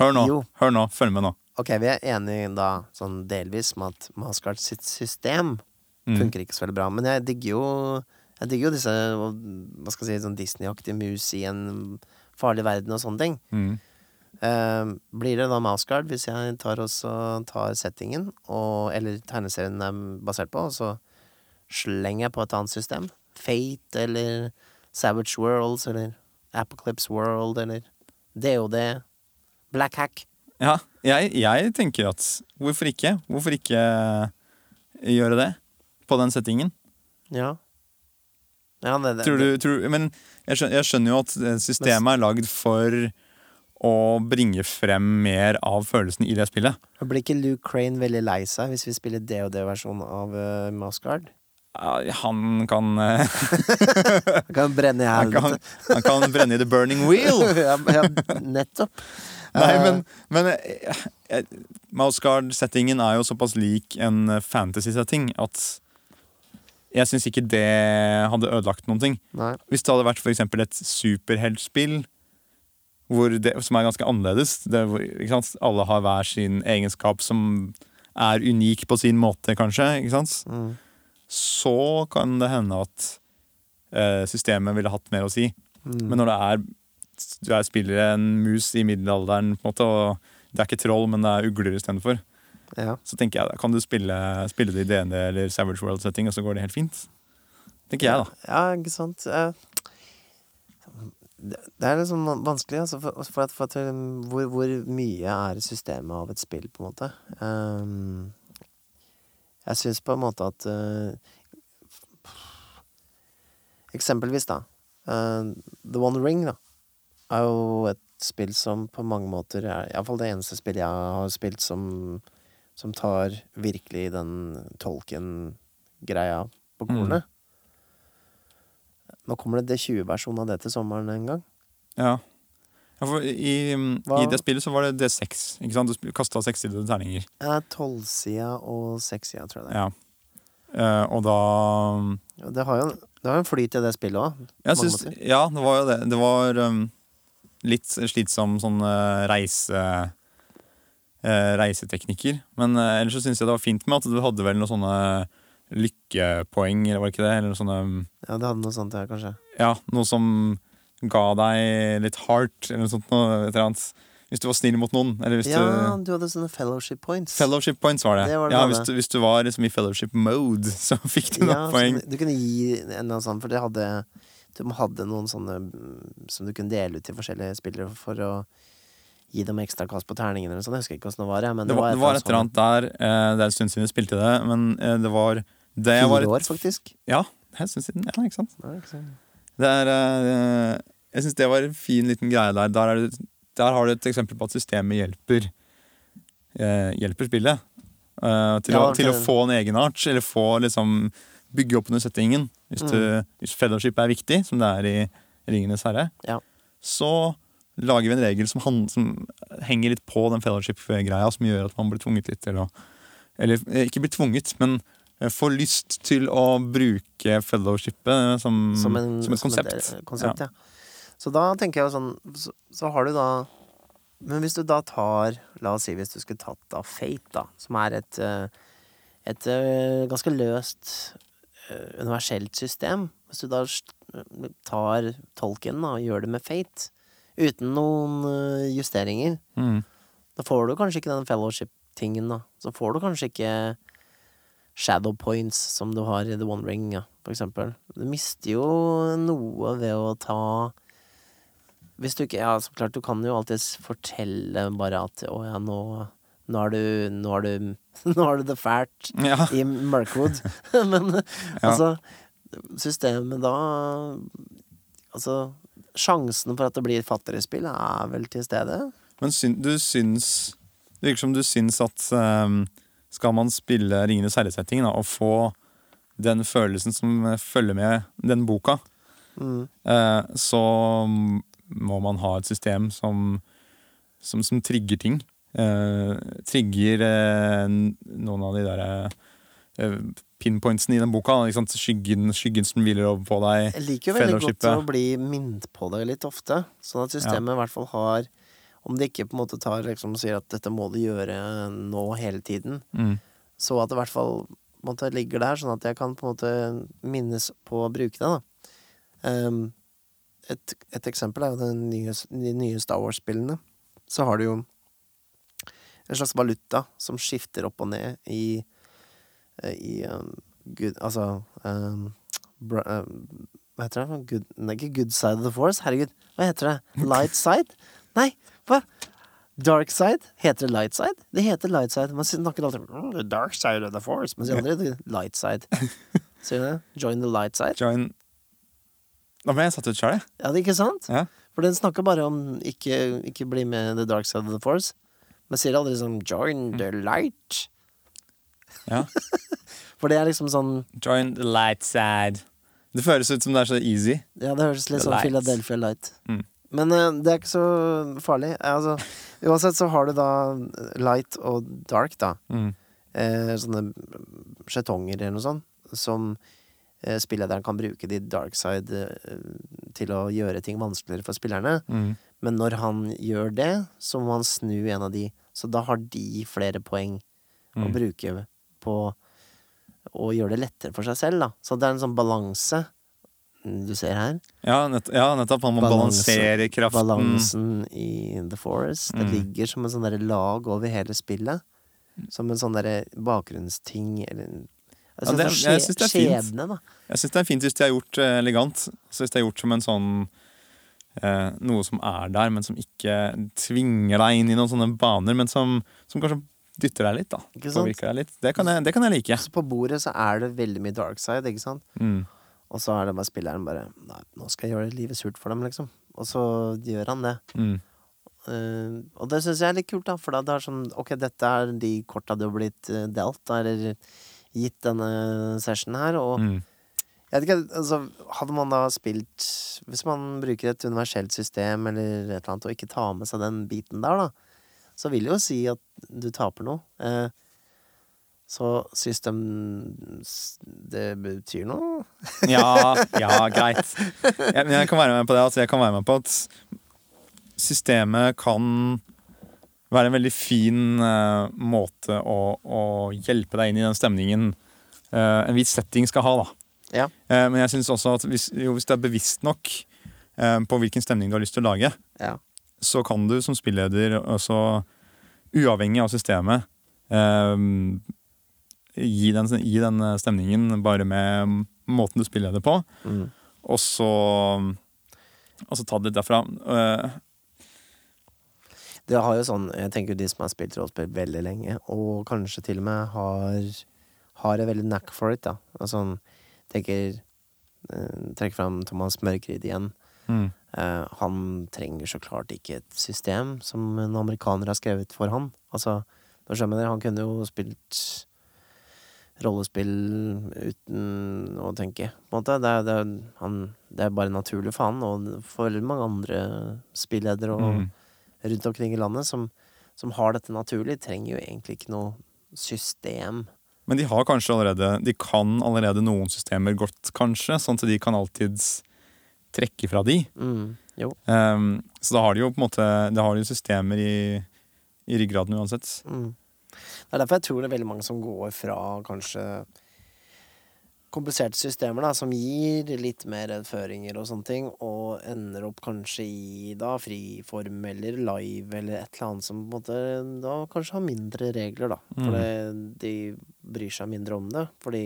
S1: Hør nå.
S2: Jo.
S1: Hør nå. Følg med nå.
S2: Ok, vi er enige da, sånn delvis, med at Maskart sitt system
S1: Mm.
S2: funker ikke så veldig bra. Men jeg digger jo Jeg digger jo disse hva skal jeg si, sånn Disney-aktige mus i en farlig verden og sånne ting.
S1: Mm.
S2: Uh, blir det da Maskart hvis jeg tar, også, tar settingen, og, eller tegneserien den er basert på, og så slenger jeg på et annet system? Fate eller Savage Worlds eller Apocalypse World eller DOD? Black Hack?
S1: Ja, jeg, jeg tenker at Hvorfor ikke? Hvorfor ikke gjøre det på den settingen?
S2: Ja. ja det, det,
S1: Tror du, tror, men jeg skjønner, jeg skjønner jo at eh, systemet er lagd for å bringe frem mer av følelsen i det spillet.
S2: Blir ikke Luke Crane veldig lei seg hvis vi spiller DOD-versjon av uh, Mouseguard?
S1: Han kan eh,
S2: Han kan brenne i
S1: han kan,
S2: helvete.
S1: han kan brenne i the burning wheel!
S2: ja, ja, nettopp.
S1: Nei,
S2: Eh,
S1: men, men eh, eh, Mouseguard-settingen er jo såpass lik en eh, fantasy-setting at jeg syns ikke det hadde ødelagt noen ting.
S2: Nei.
S1: Hvis det hadde vært for eksempel et superheltspill som er ganske annerledes det? Alle har hver sin egenskap som er unik på sin måte, kanskje. Ikke sant?
S2: Mm.
S1: Så kan det hende at eh, systemet ville hatt mer å si.
S2: Mm.
S1: Men når det er du er spiller en mus i middelalderen, på en måte, og det er ikke troll, men det er ugler istedenfor,
S2: ja.
S1: så tenker jeg kan du spille, spille det i DND eller Savage World-setting, og så går det helt fint. Tenker jeg, da.
S2: Ja, ikke sant. Eh, Det det er liksom vanskelig, altså, for, for at, for at um, hvor, hvor mye er systemet av et spill, på en måte. Um, jeg syns på en måte at eh, Eksempelvis, da. eh, The One Ring, da, er jo et spill som på mange måter er Iallfall det eneste spillet jeg har spilt som, som tar virkelig den Tolkien-greia på
S1: Mm.
S2: Nå kommer det D20-versjon av det til sommeren en gang.
S1: Ja. Ja for i, I det spillet så var det D6. Ikke sant? Du kasta sekssidede terninger.
S2: Ja, Tolvsida og sekssida, tror jeg det er.
S1: Ja. Eh, og da
S2: Ja, Det har jo det har en flyt i det spillet òg.
S1: Ja, det var jo det. Det var um, litt slitsom sånn uh, reise Uh, reiseteknikker. Men uh, ellers så syns jeg det var fint med at du hadde vel noen sånne lykkepoeng, eller var det ikke det? Eller noe sånne
S2: Ja, det hadde noe sånt, her, kanskje.
S1: Ja, noe som ga deg litt heart, eller noe sånt. Noe, et eller annet. Hvis du var snill mot noen. Eller hvis
S2: Ja,
S1: du
S2: du hadde sånne fellowship points.
S1: Fellowship points var det.
S2: Det var det
S1: ja, hvis du, hvis du var liksom i fellowship mode, så fikk du
S2: ja,
S1: noen poeng.
S2: Du kunne gi en eller annen sånn, for det hadde Du hadde noen sånne mm, som du kunne dele ut til forskjellige spillere for å gi dem ekstra kast på terningen eller sånn. Jeg husker ikke åssen det var, men
S1: Det var, det var et eller annet der. eh, det er en stund siden vi spilte det, men eh, det var det
S2: Fire år, faktisk.
S1: Ja, en stund siden. Ja, ikke sant?
S2: Ja, ikke sant.
S1: Det er, eh, jeg syns det var en fin liten greie der. Der, er det, der har du et eksempel på at systemet hjelper eh, Hjelper spillet. eh, til,
S2: Ja,
S1: å, til å få en egenart, eller få liksom bygge opp under settingen. Hvis, du, hvis fellowship er viktig, som det er i Ringenes herre,
S2: Ja.
S1: så lager vi en regel som, han, som henger litt på den fellowship-greia, som gjør at man blir tvunget litt til å Eller ikke blir tvunget, men får lyst til å bruke fellowshipet som,
S2: Som, en,
S1: som et konsept.
S2: del- konsept ja. Så da tenker jeg jo sånn så, så har du da Men hvis du da tar La oss si hvis du skulle tatt da Fate, da, som er et eh, et eh, ganske løst eh, universelt system. Hvis du da tar tolken da, og gjør det med Fate, uten noen justeringer,
S1: Mm.
S2: da får du kanskje ikke den fellowship-tingen, da. Så får du kanskje ikke shadow points som du har i The One Ring, ja, for eksempel. Du mister jo noe ved å ta Hvis du ikke Ja, så klart, du kan jo alltids fortelle bare at å ja, nå nå har, du Nå har du Nå har du det fælt
S1: Ja.
S2: i Mirkwood. Men altså Systemet da Altså Sjansen for at det blir et fattigere spill, er vel til stede.
S1: Men syn, du syns Det virker som du syns at ehm, skal man spille Ringenes herre-settingen og få den følelsen som følger med den boka,
S2: Mm.
S1: eh, så må man ha et system som, som, som trigger ting. Eh, trigger eh, noen av de der eh, pinpointsene i den boka. Skyggen, skyggen som hviler over på deg.
S2: Jeg liker jo veldig godt å bli minnet på det litt ofte. Sånn at systemet i hvert fall har Om de ikke på en måte tar liksom sier at dette må du gjøre nå hele tiden,
S1: Mm.
S2: så at det i hvert fall måte ligger der, sånn at jeg kan på en måte minnes på å bruke det. da Um, et, et eksempel er jo den nye, de nye Star Wars-spillene. Så har du jo en slags valuta som skifter opp og ned i i um, good, Altså um, bra, um, Hva heter det? Good, nei, ikke good side of the force. Herregud, hva heter det? Light side? Nei, hva? Dark side? Heter det light side? Det heter light side. Man snakker alltid om the dark side of the force, Man sier aldri the light side. Sier du det? Join the light side?
S1: Join Da ble jeg satt ut sjøl, jeg.
S2: Ja, det er ikke sant?
S1: Ja.
S2: For den snakker bare om ikke, ikke bli med the dark side of the force. Men sier aldri sånn join the light.
S1: Ja.
S2: For det er liksom sånn
S1: Join the light side. Det føles ut som det er så easy.
S2: Ja, det høres litt
S1: The
S2: sånn
S1: light.
S2: Philadelphia Light.
S1: Mm.
S2: Men eh, det er ikke så farlig. Altså, uansett så har du da light og dark, da.
S1: Mm.
S2: Eh, sånne skjetonger eller noe sånt, som eh, spillederen kan bruke de dark side eh, til å gjøre ting vanskeligere for spillerne.
S1: Mm.
S2: Men når han gjør det, så må han snu en av de. Så da har de flere poeng å
S1: Mm.
S2: bruke på å gjøre det lettere for seg selv, da. Så det er en sånn balanse mm, du ser her.
S1: Ja, nett, ja, nettopp. Han må
S2: Balanse-
S1: balansere kraften.
S2: Balansen i The Forest. Det
S1: Mm.
S2: ligger som en sånn derre lag over hele spillet. Som en sånn derre bakgrunnsting eller
S1: Ja, det, det-
S2: skje-
S1: det er fint.
S2: Skjebne, da.
S1: Jeg syns det er fint hvis de er gjort eh, elegant. Så hvis det er gjort som en sånn eh, Noe som er der, men som ikke tvinger deg inn i noen sånne baner, men som, som kanskje dytter deg litt, da. Påvirker deg litt. Det kan jeg, det kan jeg like.
S2: Så på bordet så er det veldig mye dark side, ikke sant?
S1: Mm.
S2: Og så er det bare spilleren bare Nei, nå skal jeg gjøre livet surt for dem, liksom. Og så gjør han det.
S1: Mm.
S2: Uh, og det syns jeg er litt kult, da, for da det er sånn Ok, dette er de korta du har blitt uh, delt, eller gitt denne sessionen her, og
S1: Mm.
S2: Jeg vet ikke, altså Hadde man da spilt Hvis man bruker et universelt system eller et eller annet, og ikke tar med seg den biten der, da, så vil det jo si at du taper noe. Eh, så system de Det betyr noe.
S1: Ja, ja, greit. Jeg, men jeg kan være med på det. Altså, jeg kan være med på at systemet kan være en veldig fin uh, måte å, å hjelpe deg inn i den stemningen uh, en viss setting skal ha. da.
S2: Ja.
S1: Uh, men jeg synes også at hvis, jo, hvis du er bevisst nok på hvilken stemning du har lyst til å lage,
S2: Ja.
S1: så kan du som spilleder også, uavhengig av systemet, gi, den, gi den stemningen bare med måten du spiller det på,
S2: Mm.
S1: og så, og så ta det derfra. Uh,
S2: Det har jo sånn Jeg tenker de som har spilt rollespill veldig lenge, og kanskje til og med har Har en veldig knack for it, da. Altså, sånn Tenker eh, Trekker fram Thomas Mørkrid igjen.
S1: mm,
S2: Uh, han trenger så klart ikke et system som en amerikaner har skrevet for han. Altså, nå skjønner jeg, han kunne jo spilt rollespill uten å tenke, på en måte. Det er, det er, han, det er bare naturlig for han, og for mange andre spilledere og
S1: Mm.
S2: rundt omkring i landet som, som har dette naturlig, trenger jo egentlig ikke noe system.
S1: Men de har kanskje allerede De kan allerede noen systemer godt, kanskje, sånn at de kan alltids trekke fra de.
S2: Mm, jo.
S1: Ehm, så da har de jo på en måte Da har de systemer i, i ryggraden uansett.
S2: Mm. Det er derfor jeg tror det er veldig mange som går fra kanskje kompliserte systemer da, som gir litt mer føringer og sånne ting, og ender opp kanskje i da friform eller live eller et eller annet som på en måte da kanskje har mindre regler, da.
S1: Mm.
S2: For de bryr seg mindre om det, fordi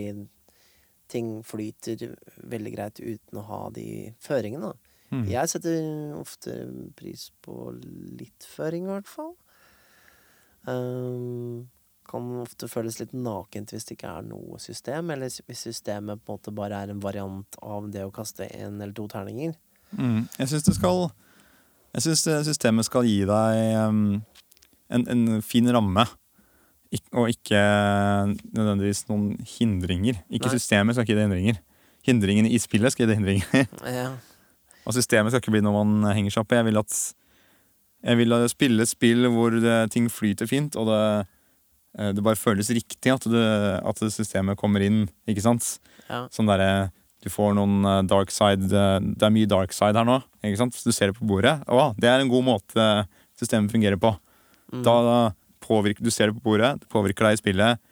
S2: ting flyter veldig greit uten å ha de føringene.
S1: Mm.
S2: Jeg setter ofte pris på litt føring, i hvert fall. Ehm, kan ofte føles litt nakent hvis det ikke er noe system, eller hvis systemet på en måte bare er en variant av det å kaste én eller to terninger.
S1: Mm. Jeg syns det skal Jeg syns systemet skal gi deg um, en, en fin ramme. Ik og ikke nødvendigvis noen hindringer. Ikke
S2: Nei.
S1: systemet skal ikke gi hindringer. Hindringene i spillet skal gi deg hindringer.
S2: Ja.
S1: Og systemet skal ikke bli noe man henger seg opp i. Jeg vil at jeg vil at spille spill hvor det, ting flyter fint, og det, eh, det bare føles riktig at, det, at systemet kommer inn. Ikke sant?
S2: ja.
S1: Sånn derre Du får noen eh, dark side eh, Det er mye dark side her nå. Ikke sant? Du ser det på bordet. Å, det er en god måte systemet fungerer på.
S2: Mm.
S1: Da påvirker Du ser det på bordet, det påvirker deg i spillet.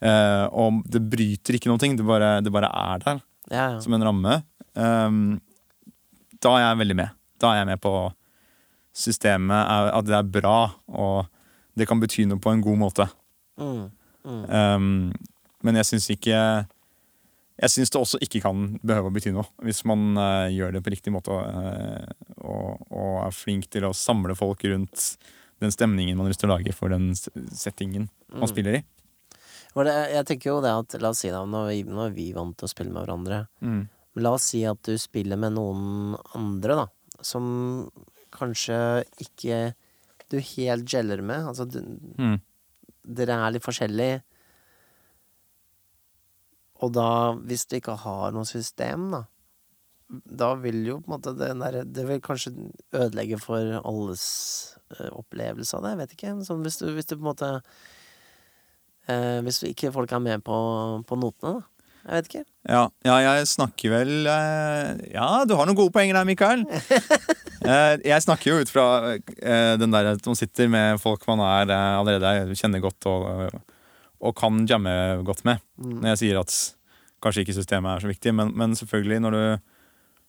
S1: Eh, og det bryter ikke noen ting. Det bare, det bare er der
S2: ja, ja.
S1: som en ramme. Um, da er jeg veldig med. Da er jeg med på systemet, er, at det er bra, og det kan bety noe på en god måte.
S2: Mm. Mm.
S1: Um, men jeg syns ikke Jeg syns det også ikke kan behøve å bety noe, hvis man uh, gjør det på riktig måte uh, og, og er flink til å samle folk rundt den stemningen man har lyst til å lage for den settingen man
S2: Mm.
S1: spiller i.
S2: Det, jeg tenker jo det at La oss si da, nå er vi, nå er vi vant til å spille med hverandre.
S1: Mm.
S2: La oss si at du spiller med noen andre, da, som kanskje ikke du helt gjeller med. Altså, du,
S1: Mm.
S2: dere er litt forskjellige. Og da, hvis du ikke har noe system, da Da vil jo på en måte det der, Det vil kanskje ødelegge for alles uh, opplevelse av det. Jeg vet ikke. Sånn hvis du, hvis du på en måte uh, Hvis ikke folk er med på, på notene, da. Jeg vet ikke.
S1: Ja, ja, jeg snakker vel uh, Ja, du har noen gode poenger der, Mikael. Eh, jeg snakker jo ut fra eh, den der at man sitter med folk man er eh, allerede kjenner godt og, og kan jamme godt med.
S2: Mm.
S1: Når jeg sier at kanskje ikke systemet er så viktig, men, men selvfølgelig når du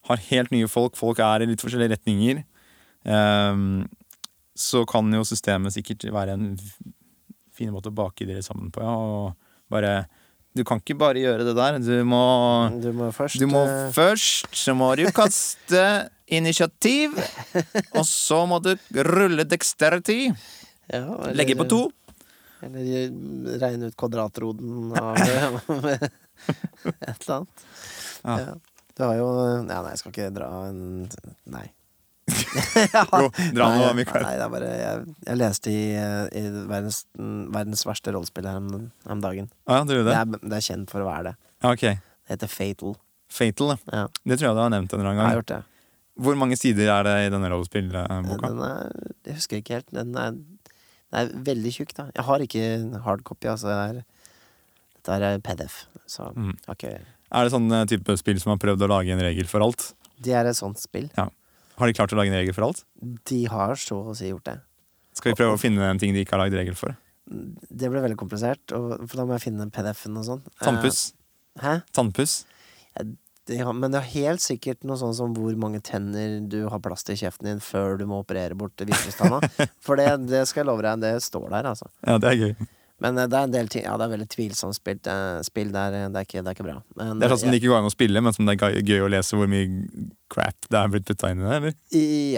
S1: har helt nye folk, folk er i litt forskjellige retninger, eh, så kan jo systemet sikkert være en fin måte å bake dere sammen på. Ja, og bare Du kan ikke bare gjøre det der. Du må
S2: Du må først
S1: du må
S2: eh,
S1: først så må du kaste initiativ, og så må du rulle dexterity.
S2: ja, eller-
S1: Legge på to.
S2: Eller regne ut kvadratroden av et eller annet.
S1: Ja.
S2: Ja. Du har jo ja, Nei, jeg skal ikke dra en Nei.
S1: Jo, dra nå, Mikael.
S2: Nei, det bare Jeg, jeg leste i, eh, i verdens, verdens verste rollespill her om, om dagen.
S1: Ah, ja, du
S2: Det
S1: det?
S2: er, det er kjent for å være det.
S1: Ja, ok.
S2: Det heter Fatal.
S1: Fatal, ja.
S2: Ja,
S1: Det tror jeg du har nevnt en eller
S2: jeg har
S1: gang.
S2: gjort det.
S1: Hvor mange sider er det i denne rollespillboka?
S2: Den er Jeg husker ikke helt. Den er, den er veldig tjukk, da. Jeg har ikke hardcopy, altså. Det er, dette er PDF, så
S1: Mm.
S2: okay.
S1: Er det sånn eh, type spill som har prøvd å lage en regel for alt?
S2: Det er et sånt spill.
S1: Har de klart å lage en regel for alt?
S2: De har så å si gjort det.
S1: Skal vi prøve å finne en ting de ikke har lagd regel for?
S2: Det ble veldig komplisert, og, for da må jeg finne PDF-en og sånn.
S1: Tannpuss.
S2: Eh, hæ?
S1: Tannpuss.
S2: De har, men det er helt sikkert noe sånn som hvor mange tenner du har plass til i kjeften din før du må operere bort visdomstanna. For det, det skal jeg love deg, det står der, altså.
S1: Ja, det er gøy.
S2: Men eh, det er en del ting Ja, det er veldig tvilsomt spilt. eh, Spill Det er, det er ikke, det er ikke bra. Men,
S1: Det er sånn som
S2: eh,
S1: det ikke går an å spille, men som det er gøy- å lese hvor mye crap det er blitt putta inn i det, eller?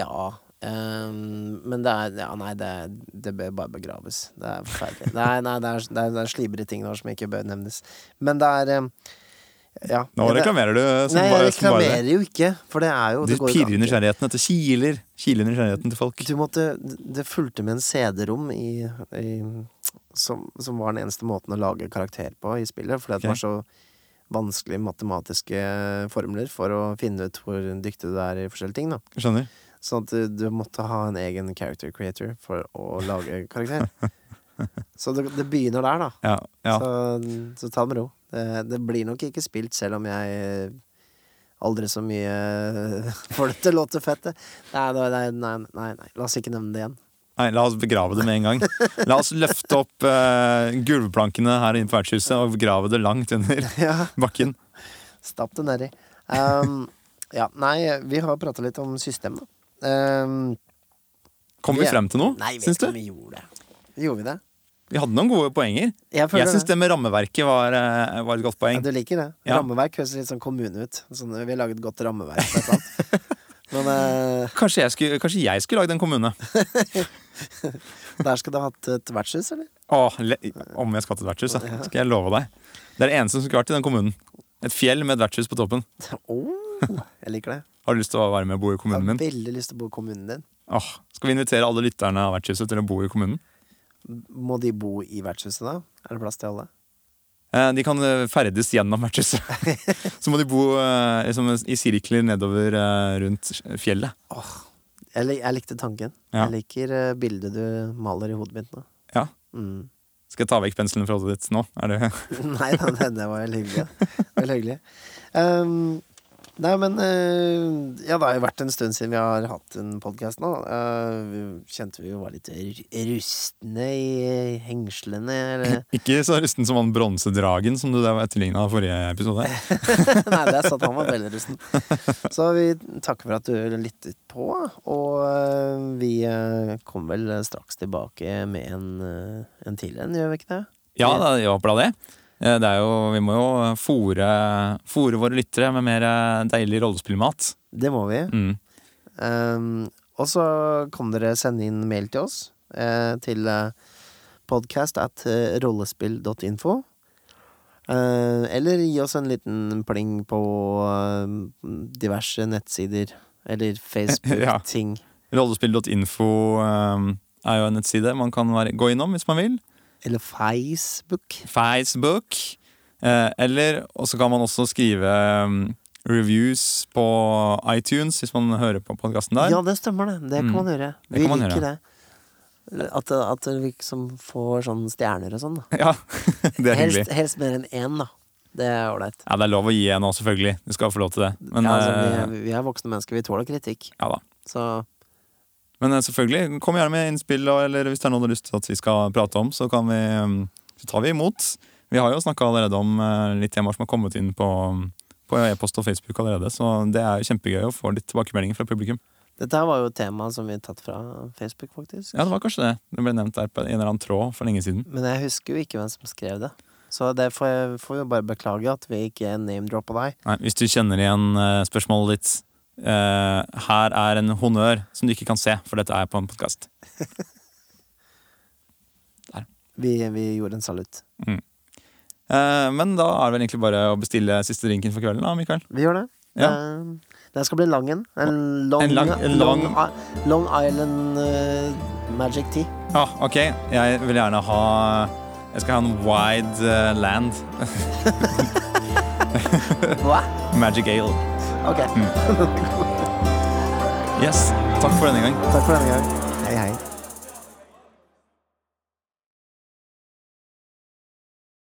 S2: Ja. Um, men det er Ja, nei, det, det bør bare begraves. Det er forferdelig. Nei, nei, det er, det er, det slibrige ting der som ikke bør nevnes. Men det er um, Ja.
S1: Nå reklamerer du som
S2: Nei,
S1: bare,
S2: jeg
S1: bare det.
S2: reklamerer jo ikke, for det er jo
S1: Du pirrer
S2: an.
S1: nysgjerrigheten. Dette kiler. Kiler nysgjerrigheten til folk.
S2: Du måtte Det fulgte med en CD-rom i, i som, som var den eneste måten å lage karakter på i spillet, fordi okay. det var så vanskelige matematiske formler for å finne ut hvor dyktig du er i forskjellige ting. da
S1: Skjønner.
S2: Sånn at du, du måtte ha en egen character creator for å lage karakter. Så det, det begynner der, da.
S1: Ja, ja.
S2: Så, så ta det med ro. Det, det blir nok ikke spilt, selv om jeg aldri så mye får det til å låte fett. Nei, nei, nei, nei, nei, nei. La oss ikke nevne det igjen.
S1: Nei, la oss begrave det med en gang. La oss løfte opp uh, gulvplankene her inne på vertshuset og begrave det langt under
S2: Ja,
S1: bakken.
S2: Stapp det nedi. Um, ja, nei, vi har prata litt om system, da. Um,
S1: Kom vi frem til noe,
S2: nei,
S1: syns du?
S2: Nei, vi gjorde det. Gjorde vi det?
S1: Vi hadde noen gode poenger.
S2: Jeg
S1: Jeg syns
S2: det.
S1: med rammeverket var, eh, var et godt
S2: Ja,
S1: poeng.
S2: du liker det?
S1: Ja.
S2: Rammeverk høres litt sånn kommune ut. Sånn, vi har laget godt rammeverk. Men uh...
S1: Kanskje jeg skulle, kanskje jeg skulle lagd en kommune?
S2: der skal du ha hatt et vertshus, eller?
S1: Åh, om jeg skal hatt et vertshus, ja. skal jeg love deg. Det er det eneste som skulle vært i den kommunen. Et fjell med et vertshus på toppen.
S2: Oh, jeg liker det.
S1: Har du lyst til å være med og bo i kommunen min?
S2: Jeg har veldig lyst til å bo i kommunen din.
S1: Åh, skal vi invitere alle lytterne av vertshuset til å bo i kommunen?
S2: Må de bo i vertshuset da? Er det plass til alle?
S1: Eh, De kan eh, ferdes gjennom vertshuset. Så må de bo eh, liksom, i sirkler nedover rundt fjellet.
S2: Jeg, lik- jeg likte tanken.
S1: Ja.
S2: Jeg liker bildet du maler i hodet mitt nå.
S1: Ja.
S2: Mm.
S1: Skal jeg ta vekk penselen fra hodet ditt nå? Er det
S2: Nei da, det, det var veldig hyggelig. Veldig hyggelig. Um, nei, men uh, Ja, det har jo vært en stund siden vi har hatt en podkast nå. Uh, vi kjente vi jo var litt rustne i hengslene, eller
S1: Ikke så rusten som han bronsedragen som du der var etterligna av forrige episode.
S2: Nei, det er sant, han var veldig rusten. Så vi takker for at du lyttet på, og vi kommer vel straks tilbake med en, en til en, gjør vi ikke det?
S1: Ja, da, jeg håper da det. Eh, det er jo, vi må jo fòre fòre våre lyttere med mer eh, deilig rollespillmat.
S2: Det må vi.
S1: Mm.
S2: Um, og så kan dere sende inn mail til oss eh, til uh, podcast at eh, rollespill.info. Eh, eller gi oss en liten pling på eh, diverse nettsider eller Facebook-ting.
S1: Rollespill.info eh, er jo en nettside man kan være, gå innom hvis man vil.
S2: Eller Facebook.
S1: Facebook. Eh, eller Og så kan man også skrive um, reviews på iTunes hvis man hører på podkasten der.
S2: Ja, det stemmer, det. Det kan
S1: Mm.
S2: man gjøre.
S1: Det
S2: Vi
S1: kan man
S2: liker
S1: gjøre.
S2: det. At, at vi liksom får sånne stjerner og sånn.
S1: Ja, det er hyggelig.
S2: Helst, helst mer enn én, da. Det er ålreit.
S1: Ja, Det er lov å gi en òg, selvfølgelig. Du skal få lov til det. Men,
S2: ja, altså, vi,
S1: eh,
S2: er, vi er voksne mennesker, vi tåler kritikk.
S1: ja da.
S2: Så
S1: Men eh, selvfølgelig, kom gjerne med innspill, eller hvis det er noe du har lyst til at vi skal prate om, så, kan vi, um, så tar vi imot. Vi har jo snakka allerede om eh, litt temaer som har kommet inn på, på e-post og Facebook allerede, så det er jo kjempegøy å få litt tilbakemeldinger fra publikum.
S2: dette her var jo temaet tema som vi tatt fra Facebook, faktisk.
S1: Ja, det var kanskje det. Det ble nevnt der på en eller annen tråd for lenge siden.
S2: Men jeg husker jo ikke hvem som skrev det. Så det får jeg får jo bare beklage at vi ikke name-droppa deg.
S1: Nei, hvis du kjenner igjen eh, spørsmålet ditt eh, Her er en honnør som du ikke kan se, for dette er på en podkast.
S2: Vi, vi gjorde en salutt.
S1: Eh, men da er det vel egentlig bare å bestille siste drinken for kvelden, da, Mikael.
S2: Vi gjør det.
S1: Ja.
S2: Uh, Den skal bli lang en. En long,
S1: En lang- en
S2: long, long Island Magic Tea.
S1: Ja, ok. Jeg vil gjerne ha Jeg skal ha en wide land.
S2: Hva?
S1: Magic ale.
S2: Ok. Mm.
S1: yes. Takk for denne gang.
S2: Takk for denne gang. Hei, hei.